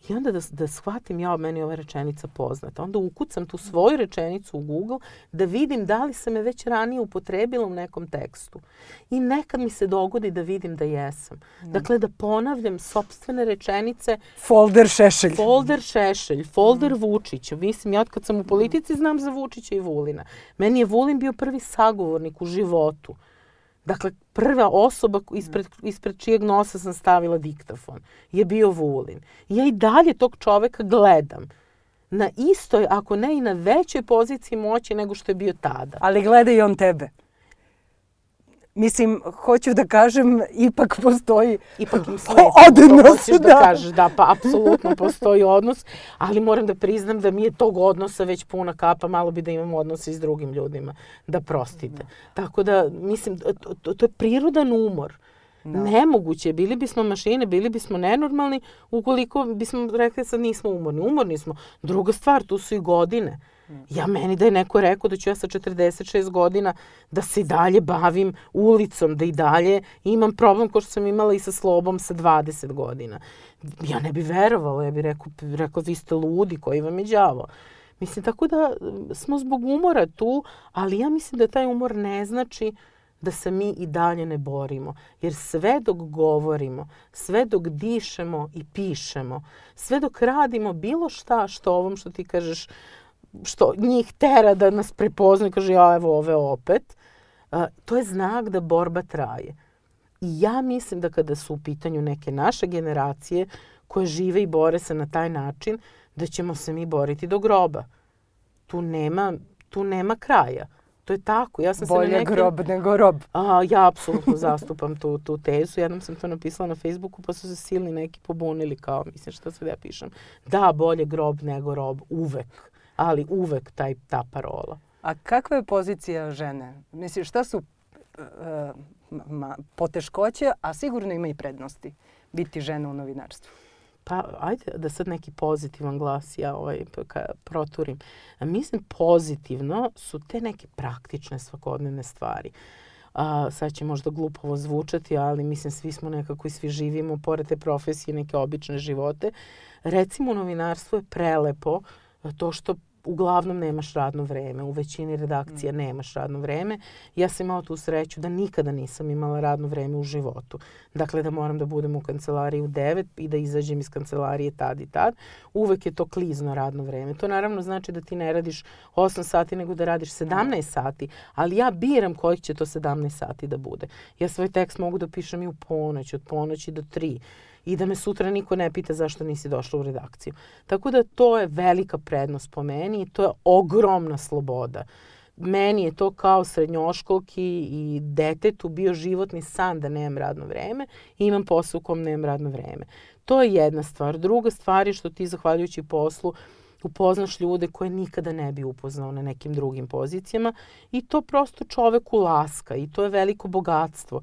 I onda da, da shvatim, ja, meni ova rečenica poznata. Onda ukucam tu svoju rečenicu u Google da vidim da li sam je već ranije upotrebila u nekom tekstu. I nekad mi se dogodi da vidim da jesam. Mm. Dakle, da ponavljam sobstvene rečenice. Folder Šešelj. Folder Šešelj, folder mm. Vučić. Mislim, ja kad sam u politici znam za Vučića i Vulina. Meni je Vulin bio prvi sagovornik u životu. Dakle, prva osoba ispred, ispred čijeg nosa sam stavila diktafon je bio Vulin. Ja i dalje tog čoveka gledam na istoj, ako ne i na većoj poziciji moći nego što je bio tada. Ali gleda i on tebe. Mislim, hoću da kažem, ipak postoji ipak im sledi, odnos. Da. da kažeš, da, pa apsolutno postoji odnos, ali moram da priznam da mi je tog odnosa već puna kapa, malo bi da imam odnos i s drugim ljudima, da prostite. Da. Tako da, mislim, to, to, je prirodan umor. Da. Nemoguće, bili bismo mašine, bili bismo nenormalni ukoliko bismo rekli sad nismo umorni. Umorni smo. Druga stvar, tu su i godine. Ja meni da je neko rekao da ću ja sa 46 godina da se i dalje bavim ulicom, da i dalje imam problem ko što sam imala i sa slobom sa 20 godina. Ja ne bi verovala, ja bih rekao, rekao vi ste ludi, koji vam je đavo. Mislim, tako da smo zbog umora tu, ali ja mislim da taj umor ne znači da se mi i dalje ne borimo. Jer sve dok govorimo, sve dok dišemo i pišemo, sve dok radimo bilo šta što ovom što ti kažeš što njih tera da nas prepoznaju, kaže ja evo ove opet, a, to je znak da borba traje. I ja mislim da kada su u pitanju neke naše generacije koje žive i bore se na taj način, da ćemo se mi boriti do groba. Tu nema, tu nema kraja. To je tako. Ja sam Bolje se na nekim... grob nego rob. A, ja apsolutno zastupam tu, tu tezu. Jednom sam to napisala na Facebooku pa su se silni neki pobunili kao, mislim šta sad ja pišem. Da, bolje grob nego rob. Uvek ali uvek taj, ta parola. A kakva je pozicija žene? Misliš, šta su uh, ma, poteškoće, a sigurno ima i prednosti biti žena u novinarstvu? Pa, ajde da sad neki pozitivan glas ja ovaj, ka, proturim. Mislim, pozitivno su te neke praktične svakodnevne stvari. A, sad će možda glupovo zvučati, ali mislim svi smo nekako i svi živimo pored te profesije neke obične živote. Recimo, novinarstvo je prelepo to što uglavnom nemaš radno vreme. U većini redakcija mm. nemaš radno vreme. Ja sam imala tu sreću da nikada nisam imala radno vreme u životu. Dakle, da moram da budem u kancelariji u 9 i da izađem iz kancelarije tad i tad. Uvek je to klizno radno vreme. To naravno znači da ti ne radiš 8 sati, nego da radiš 17 sati. Ali ja biram kojih će to 17 sati da bude. Ja svoj tekst mogu da pišem i u ponoć, od ponoći do 3 i da me sutra niko ne pita zašto nisi došla u redakciju. Tako da to je velika prednost po meni i to je ogromna sloboda. Meni je to kao srednjoškolki i detetu bio životni san da nemam radno vreme i imam posao u kom nemam radno vreme. To je jedna stvar. Druga stvar je što ti zahvaljujući poslu upoznaš ljude koje nikada ne bi upoznao na nekim drugim pozicijama i to prosto čoveku laska i to je veliko bogatstvo.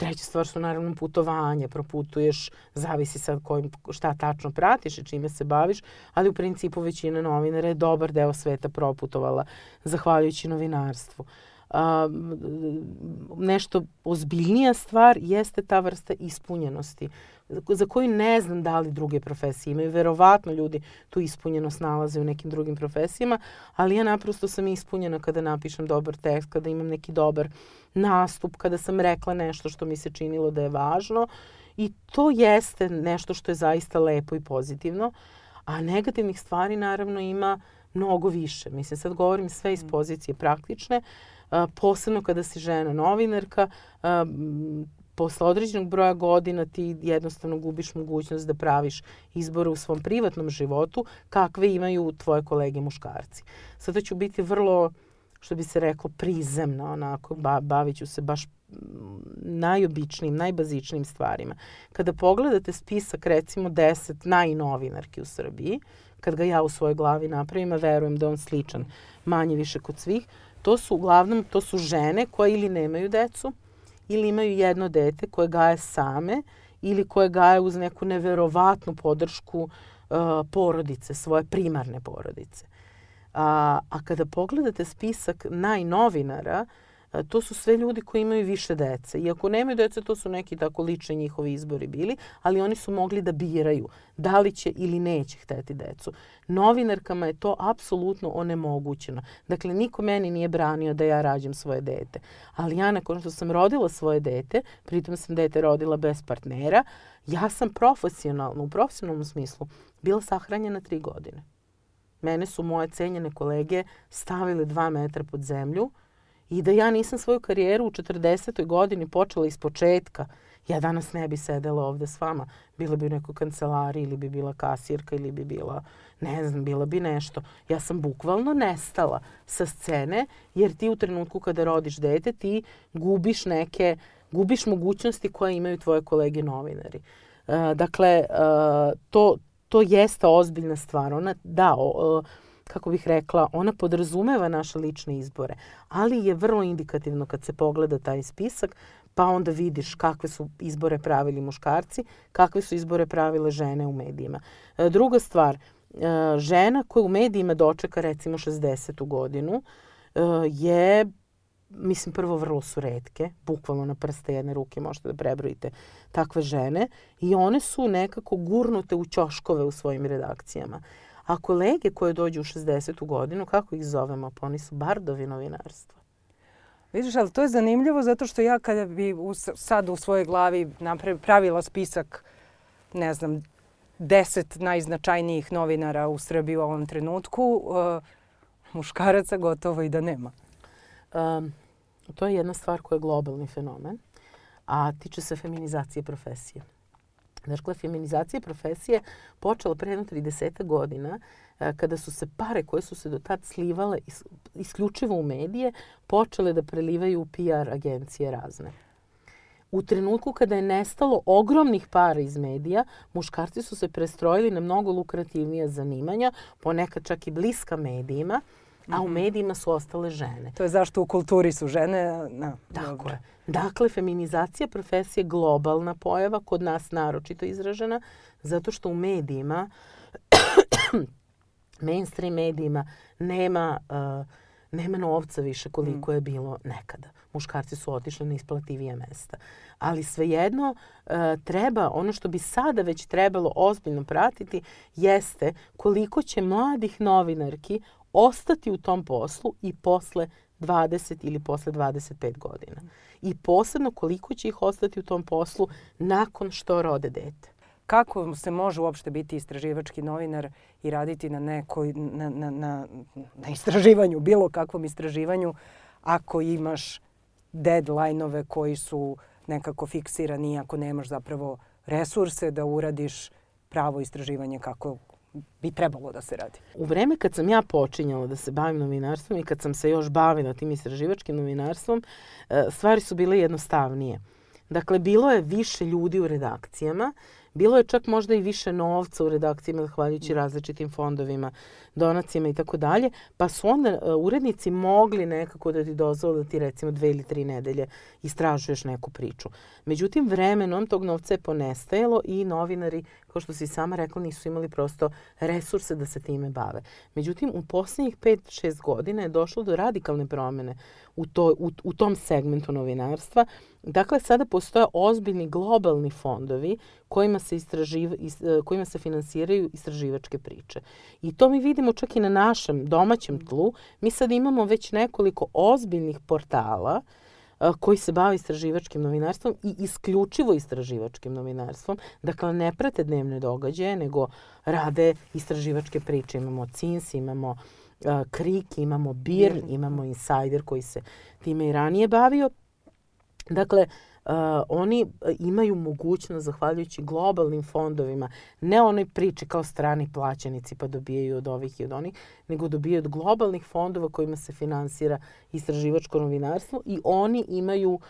Treća stvar su naravno putovanje, proputuješ, zavisi sad kojim, šta tačno pratiš i čime se baviš, ali u principu većina novinara je dobar deo sveta proputovala zahvaljujući novinarstvu. A, nešto ozbiljnija stvar jeste ta vrsta ispunjenosti za koju ne znam da li druge profesije imaju. Verovatno ljudi tu ispunjenost nalaze u nekim drugim profesijama, ali ja naprosto sam ispunjena kada napišem dobar tekst, kada imam neki dobar nastup, kada sam rekla nešto što mi se činilo da je važno i to jeste nešto što je zaista lepo i pozitivno, a negativnih stvari naravno ima mnogo više. Mislim, sad govorim sve iz mm. pozicije praktične, posebno kada si žena novinarka, posle određenog broja godina ti jednostavno gubiš mogućnost da praviš izbore u svom privatnom životu kakve imaju tvoje kolege muškarci. Sada ću biti vrlo, što bi se reklo, prizemna, onako, ba, bavit ću se baš najobičnijim, najbazičnijim stvarima. Kada pogledate spisak recimo 10 najnovinarki u Srbiji, kad ga ja u svojoj glavi napravim, a verujem da on sličan manje više kod svih, To su uglavnom to su žene koje ili nemaju decu ili imaju jedno dete koje gaje same ili koje gaje uz neku neverovatnu podršku uh, porodice, svoje primarne porodice. A, a kada pogledate spisak najnovinara, to su sve ljudi koji imaju više dece. Iako nemaju dece, to su neki tako lični njihovi izbori bili, ali oni su mogli da biraju da li će ili neće hteti decu. Novinarkama je to apsolutno onemogućeno. Dakle, niko meni nije branio da ja rađem svoje dete. Ali ja nakon što sam rodila svoje dete, pritom sam dete rodila bez partnera, ja sam profesionalno, u profesionalnom smislu, bila sahranjena tri godine. Mene su moje cenjene kolege stavile dva metra pod zemlju i da ja nisam svoju karijeru u 40. godini počela iz početka, ja danas ne bi sedela ovde s vama. Bila bi u nekoj kancelariji ili bi bila kasirka ili bi bila, ne znam, bila bi nešto. Ja sam bukvalno nestala sa scene jer ti u trenutku kada rodiš dete ti gubiš neke, gubiš mogućnosti koje imaju tvoje kolege novinari. Uh, dakle, uh, to, to jeste ozbiljna stvar. Ona, da, o, kako bih rekla, ona podrazumeva naše lične izbore, ali je vrlo indikativno kad se pogleda taj spisak, pa onda vidiš kakve su izbore pravili muškarci, kakve su izbore pravile žene u medijima. E, druga stvar, e, žena koja u medijima dočeka recimo 60. godinu e, je mislim, prvo vrlo su redke, bukvalno na prste jedne ruke možete da prebrojite takve žene i one su nekako gurnute u ćoškove u svojim redakcijama. A kolege koje dođu u 60. godinu, kako ih zovemo? Pa oni su bardovi novinarstva. Vidiš, ali to je zanimljivo zato što ja kada bi u, sad u svojoj glavi pravila spisak, ne znam, deset najznačajnijih novinara u Srbiji u ovom trenutku, uh, muškaraca gotovo i da nema. Um, to je jedna stvar koja je globalni fenomen, a tiče se feminizacije profesije. Dakle, feminizacija profesije počela pre jedno 30 godina e, kada su se pare koje su se do tad slivale isključivo u medije počele da prelivaju u PR agencije razne. U trenutku kada je nestalo ogromnih para iz medija, muškarci su se prestrojili na mnogo lukrativnija zanimanja, ponekad čak i bliska medijima, a u mhm. medijima su ostale žene. To je zašto u kulturi su žene. Na, Tako je. Dakle, feminizacija profesije je globalna pojava, kod nas naročito izražena, zato što u medijima, mainstream medijima, nema, uh, nema novca više koliko mm. je bilo nekada. Muškarci su otišli na isplativije mesta. Ali svejedno uh, treba, ono što bi sada već trebalo ozbiljno pratiti, jeste koliko će mladih novinarki ostati u tom poslu i posle 20 ili posle 25 godina. I posebno koliko će ih ostati u tom poslu nakon što rode dete. Kako se može uopšte biti istraživački novinar i raditi na nekoj, na, na, na, na istraživanju, bilo kakvom istraživanju, ako imaš deadline-ove koji su nekako fiksirani, ako nemaš zapravo resurse da uradiš pravo istraživanje kako bi trebalo da se radi. U vreme kad sam ja počinjala da se bavim novinarstvom i kad sam se još bavila tim istraživačkim novinarstvom, e, stvari su bile jednostavnije. Dakle, bilo je više ljudi u redakcijama, bilo je čak možda i više novca u redakcijama zahvaljujući različitim fondovima, donacijama i tako dalje, pa su onda uh, urednici mogli nekako da ti dozvole da ti recimo dve ili tri nedelje istražuješ neku priču. Međutim, vremenom tog novca je ponestajalo i novinari, kao što si sama rekla, nisu imali prosto resurse da se time bave. Međutim, u poslednjih 5-6 godina je došlo do radikalne promene u, to, u, u tom segmentu novinarstva. Dakle, sada postoje ozbiljni globalni fondovi kojima se, istraživ, is, e, kojima se finansiraju istraživačke priče. I to mi vidimo čak i na našem domaćem tlu. Mi sad imamo već nekoliko ozbiljnih portala e, koji se bave istraživačkim novinarstvom i isključivo istraživačkim novinarstvom. Dakle, ne prate dnevne događaje, nego rade istraživačke priče. Imamo CINS, imamo uh, Krik, imamo BIRN, imamo Insider koji se time i ranije bavio. Dakle, uh, oni imaju mogućnost, zahvaljujući globalnim fondovima, ne onoj priči kao strani plaćenici pa dobijaju od ovih i od onih, nego dobijaju od globalnih fondova kojima se finansira istraživačko novinarstvo i oni imaju uh,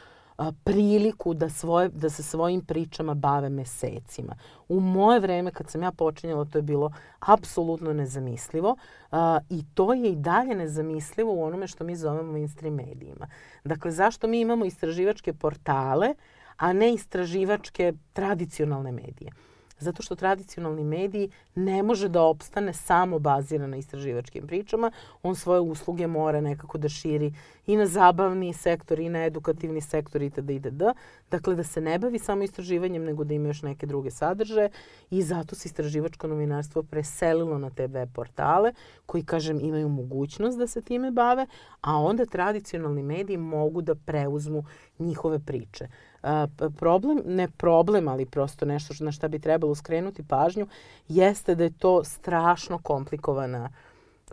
priliku da, svoje, da se svojim pričama bave mesecima. U moje vreme kad sam ja počinjala to je bilo apsolutno nezamislivo a, i to je i dalje nezamislivo u onome što mi zovemo mainstream medijima. Dakle, zašto mi imamo istraživačke portale, a ne istraživačke tradicionalne medije? Zato što tradicionalni mediji ne može da opstane samo baziran na istraživačkim pričama. On svoje usluge mora nekako da širi i na zabavni sektor i na edukativni sektor itd. itd. Dakle, da se ne bavi samo istraživanjem, nego da ima još neke druge sadržaje i zato se istraživačko novinarstvo preselilo na te web portale koji, kažem, imaju mogućnost da se time bave, a onda tradicionalni mediji mogu da preuzmu njihove priče problem, ne problem, ali prosto nešto na šta bi trebalo skrenuti pažnju, jeste da je to strašno komplikovana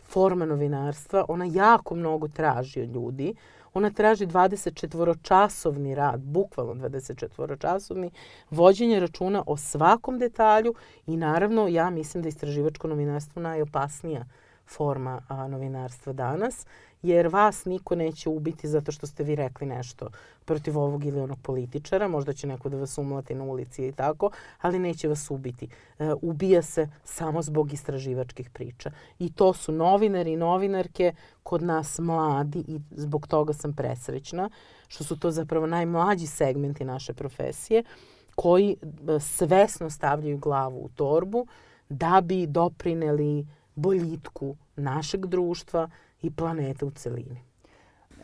forma novinarstva. Ona jako mnogo traži od ljudi. Ona traži 24-časovni rad, bukvalno 24-časovni, vođenje računa o svakom detalju i naravno ja mislim da je istraživačko novinarstvo najopasnija forma a, novinarstva danas jer vas niko neće ubiti zato što ste vi rekli nešto protiv ovog ili onog političara. Možda će neko da vas umlati na ulici i tako, ali neće vas ubiti. E, ubija se samo zbog istraživačkih priča. I to su novinari i novinarke kod nas mladi i zbog toga sam presrećna što su to zapravo najmlađi segmenti naše profesije koji e, svesno stavljaju glavu u torbu da bi doprineli boljitku našeg društva, i planeta u celini.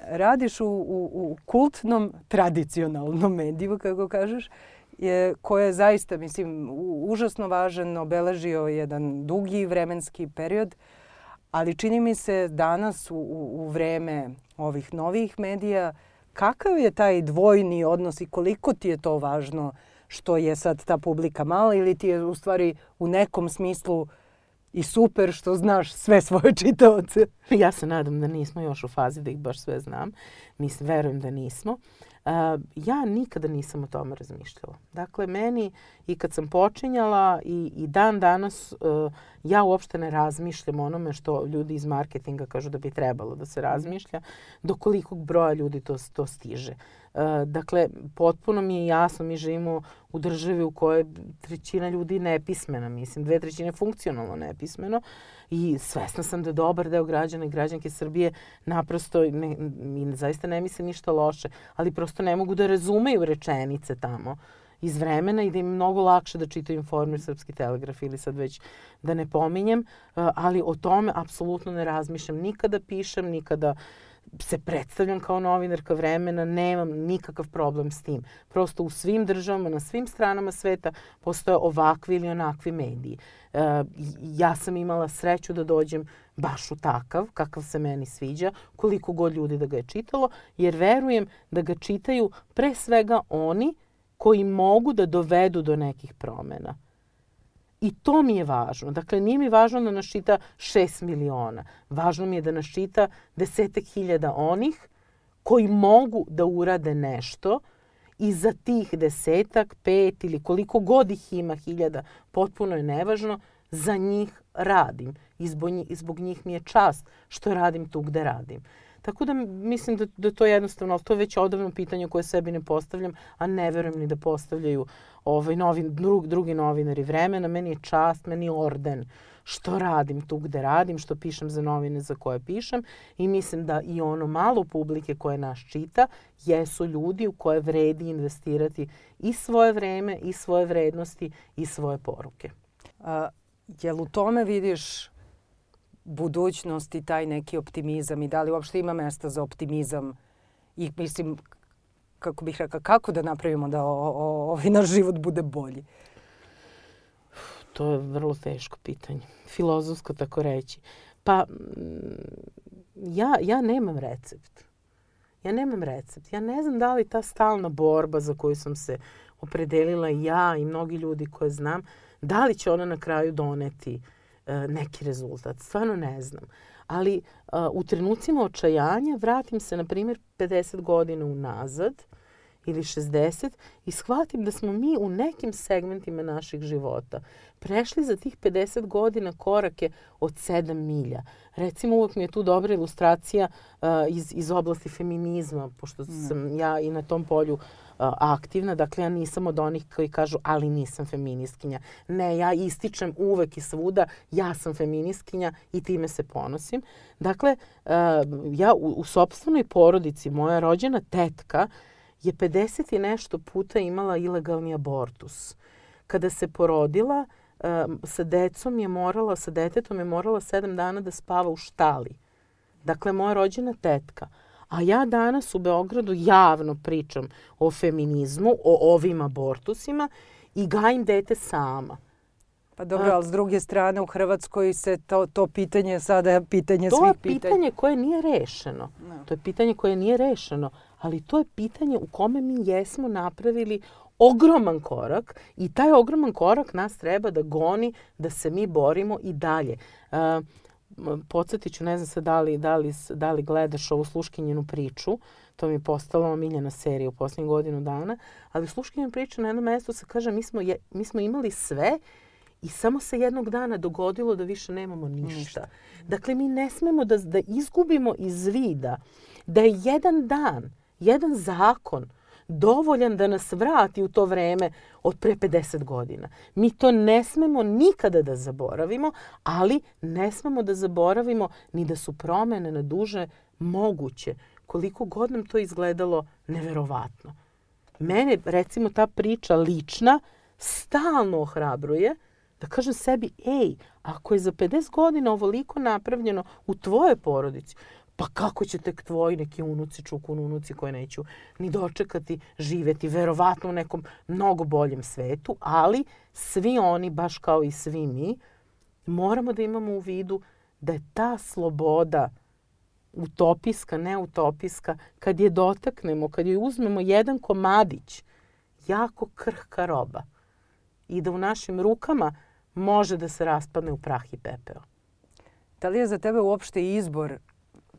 Radiš u, u, u kultnom, tradicionalnom mediju, kako kažeš, je, koje je zaista, mislim, užasno važan, obeležio jedan dugi vremenski period, ali čini mi se danas u, u vreme ovih novih medija, kakav je taj dvojni odnos i koliko ti je to važno što je sad ta publika mala ili ti je u stvari u nekom smislu uh, i super što znaš sve svoje čitaoce. Ja se nadam da nismo još u fazi da ih baš sve znam. Mislim, verujem da nismo. Uh, ja nikada nisam o tome razmišljala. Dakle, meni i kad sam počinjala i, i dan danas uh, ja uopšte ne razmišljam onome što ljudi iz marketinga kažu da bi trebalo da se razmišlja, do kolikog broja ljudi to, to stiže. Uh, E, dakle, potpuno mi je jasno, mi živimo u državi u kojoj trećina ljudi nepismena, mislim, dve trećine funkcionalno nepismeno i svesna sam da dobar deo građana i građanke Srbije naprosto, ne, mi zaista ne misle ništa loše, ali prosto ne mogu da razumeju rečenice tamo iz vremena i da im mnogo lakše da čitaju informer Srpski telegraf ili sad već da ne pominjem, ali o tome apsolutno ne razmišljam. Nikada pišem, nikada uh, se predstavljam kao novinarka vremena, nemam nikakav problem s tim. Prosto u svim državama, na svim stranama sveta postoje ovakvi ili onakvi mediji. E, ja sam imala sreću da dođem baš u takav, kakav se meni sviđa, koliko god ljudi da ga je čitalo, jer verujem da ga čitaju pre svega oni koji mogu da dovedu do nekih promena. I to mi je važno. Dakle, nije mi važno da nas čita 6 miliona. Važno mi je da nas čita desetak hiljada onih koji mogu da urade nešto i za tih desetak, pet ili koliko god ih ima hiljada, potpuno je nevažno, za njih radim. I zbog njih mi je čast što radim tu gde radim. Tako da mislim da, da to je jednostavno, ali to je već odavno pitanje koje sebi ne postavljam, a ne verujem ni da postavljaju ovaj, novi, drug, drugi novinari vremena. Meni je čast, meni je orden što radim tu gde radim, što pišem za novine za koje pišem i mislim da i ono malo publike koje nas čita jesu ljudi u koje vredi investirati i svoje vreme, i svoje vrednosti, i svoje poruke. A, jel u tome vidiš budućnost i taj neki optimizam i da li uopšte ima mesta za optimizam i mislim kako bih rekao, kako da napravimo da ovaj naš život bude bolji? To je vrlo teško pitanje. Filozofsko tako reći. Pa, mm, ja, ja nemam recept. Ja nemam recept. Ja ne znam da li ta stalna borba za koju sam se opredelila ja i mnogi ljudi koje znam, da li će ona na kraju doneti uh, neki rezultat. Stvarno ne znam. Ali uh, u trenucima očajanja vratim se, na primjer, 50 godina unazad ili 60 i shvatim da smo mi u nekim segmentima naših života prešli za tih 50 godina korake od 7 milja. Recimo, uvek mi je tu dobra ilustracija uh, iz, iz oblasti feminizma, pošto mm. sam ja i na tom polju uh, aktivna. Dakle, ja nisam od onih koji kažu, ali nisam feministkinja. Ne, ja ističem uvek i svuda, ja sam feministkinja i time se ponosim. Dakle, uh, ja u, u sobstvenoj porodici, moja rođena tetka je 50 i nešto puta imala ilegalni abortus. Kada se porodila, uh, sa decom je morala, sa detetom je morala sedam dana da spava u štali. Dakle, moja rođena tetka. A ja danas u Beogradu javno pričam o feminizmu, o ovim abortusima i gajim dete sama. Pa dobro, ali s druge strane u Hrvatskoj se to, to pitanje sada je pitanje to svih pitanja. To je pitanje koje nije rešeno. No. To je pitanje koje nije rešeno, ali to je pitanje u kome mi jesmo napravili ogroman korak i taj ogroman korak nas treba da goni da se mi borimo i dalje. Uh, podsjetit ću, ne znam se da li, da li, da li gledaš ovu sluškinjenu priču, to mi je postala omiljena serija u posljednjih godinu dana, ali sluškinjena priča na jednom mestu se kaže mi smo, je, mi smo imali sve i samo se jednog dana dogodilo da više nemamo ništa. ništa. Dakle, mi ne smemo da, da izgubimo iz vida da je jedan dan, jedan zakon, dovoljan da nas vrati u to vreme od pre 50 godina. Mi to ne smemo nikada da zaboravimo, ali ne smemo da zaboravimo ni da su promene na duže moguće, koliko god nam to izgledalo neverovatno. Mene, recimo, ta priča lična stalno ohrabruje da kažem sebi, ej, ako je za 50 godina ovoliko napravljeno u tvojoj porodici, Pa kako će tek tvoji neki unuci, čukun unuci koje neću ni dočekati, živeti verovatno u nekom mnogo boljem svetu, ali svi oni, baš kao i svi mi, moramo da imamo u vidu da je ta sloboda utopijska, neutopijska, kad je dotaknemo, kad je uzmemo jedan komadić, jako krhka roba i da u našim rukama može da se raspadne u prah i pepeo. Da li je za tebe uopšte izbor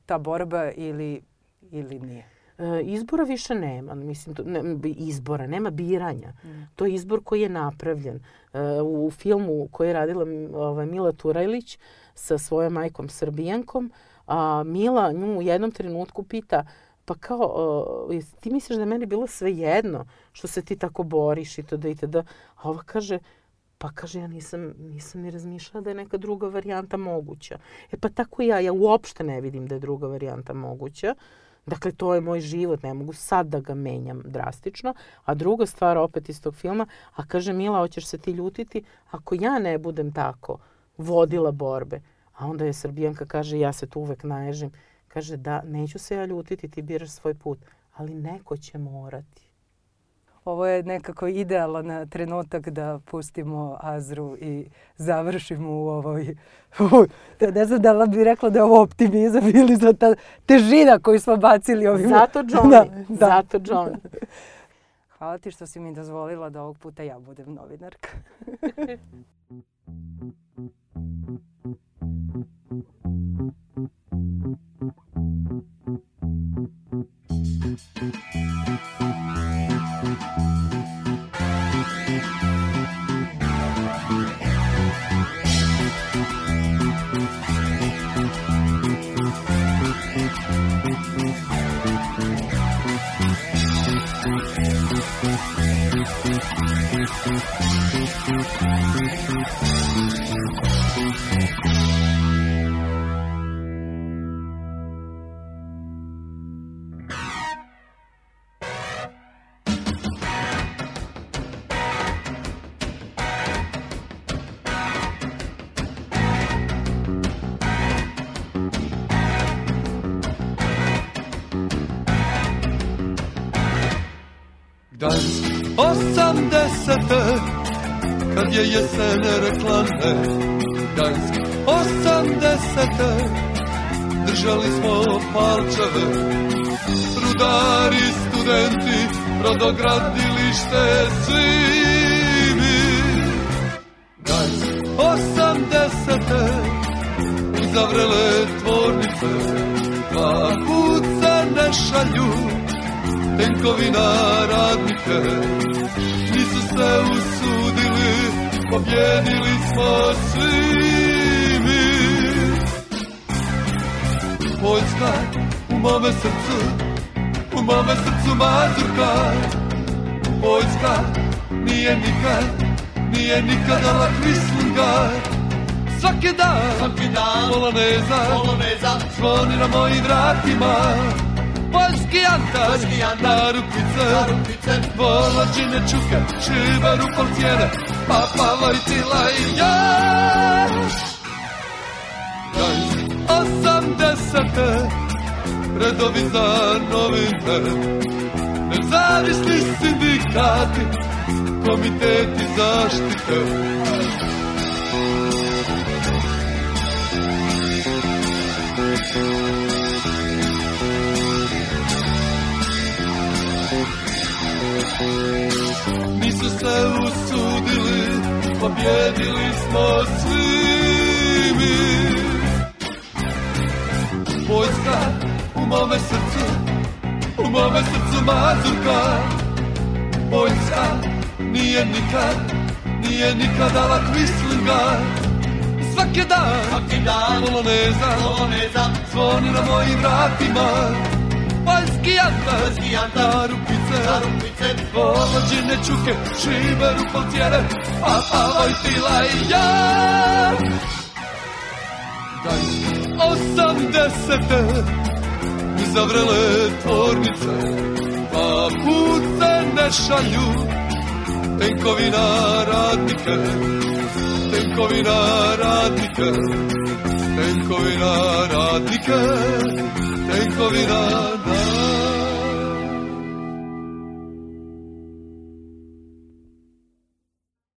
ta borba ili, ili nije? E, izbora više nema, mislim, ne, izbora, nema biranja. Mm. To je izbor koji je napravljen. E, u filmu koji je radila ovaj, Mila Turajlić sa svojom majkom Srbijankom, a Mila nju u jednom trenutku pita pa kao, uh, ti misliš da je meni bilo sve jedno što se ti tako boriš i to da i da. A ova kaže, Pa kaže, ja nisam, nisam ni razmišljala da je neka druga varijanta moguća. E pa tako ja, ja uopšte ne vidim da je druga varijanta moguća. Dakle, to je moj život, ne mogu sad da ga menjam drastično. A druga stvar, opet iz tog filma, a kaže, Mila, hoćeš se ti ljutiti ako ja ne budem tako vodila borbe. A onda je Srbijanka kaže, ja se tu uvek naježim. Kaže, da, neću se ja ljutiti, ti biraš svoj put, ali neko će morati ovo je nekako idealan trenutak da pustimo Azru i završimo u ovoj... Da ne znam da li bi rekla da je ovo optimizam ili za ta težina koju smo bacili ovim... Zato Johnny. Da, da. Zato Johnny. Hvala ti što si mi dozvolila da ovog puta ja budem novinarka. je jesen rekla ne Gdansk osamdesete Držali smo palčeve. Rudari, studenti Rodogradilište svi mi. Gdansk osamdesete Zavrele tvornice. Dva puca ne šalju tenkovina radnike svi mi Poljska u mome srcu, u mome srcu mazurka Poljska nije nikad, nije nikad dala Krislingar Svaki dan, svaki dan, poloneza, poloneza, zvoni na mojim vratima Poljski janta, Poljski janta, na rukice, volađine čuke, šiberu polcijene, papa Vojtila i ja. Osamdesete, redovi za novine, nezavisni sindikati, komiteti zaštite, Nisu se usudili, pobjedili smo svi mi. Vojska u mome srcu, u mome srcu mazurka. Vojska nije nikad, nije nikad dala kvislinga. Svaki dan, svaki dan, poloneza, poloneza, zvoni na mojim vratima. Poljski janta, Poljski janta, na rupice, Povođine čuke, šiberu polcijene, a pa Vojtila i ja. Osamdesete, zavrele tvornice, pa put se ne šalju, tenkovina radnike, tenkovina radnike, tenkovina radnike, tenkovina radnike.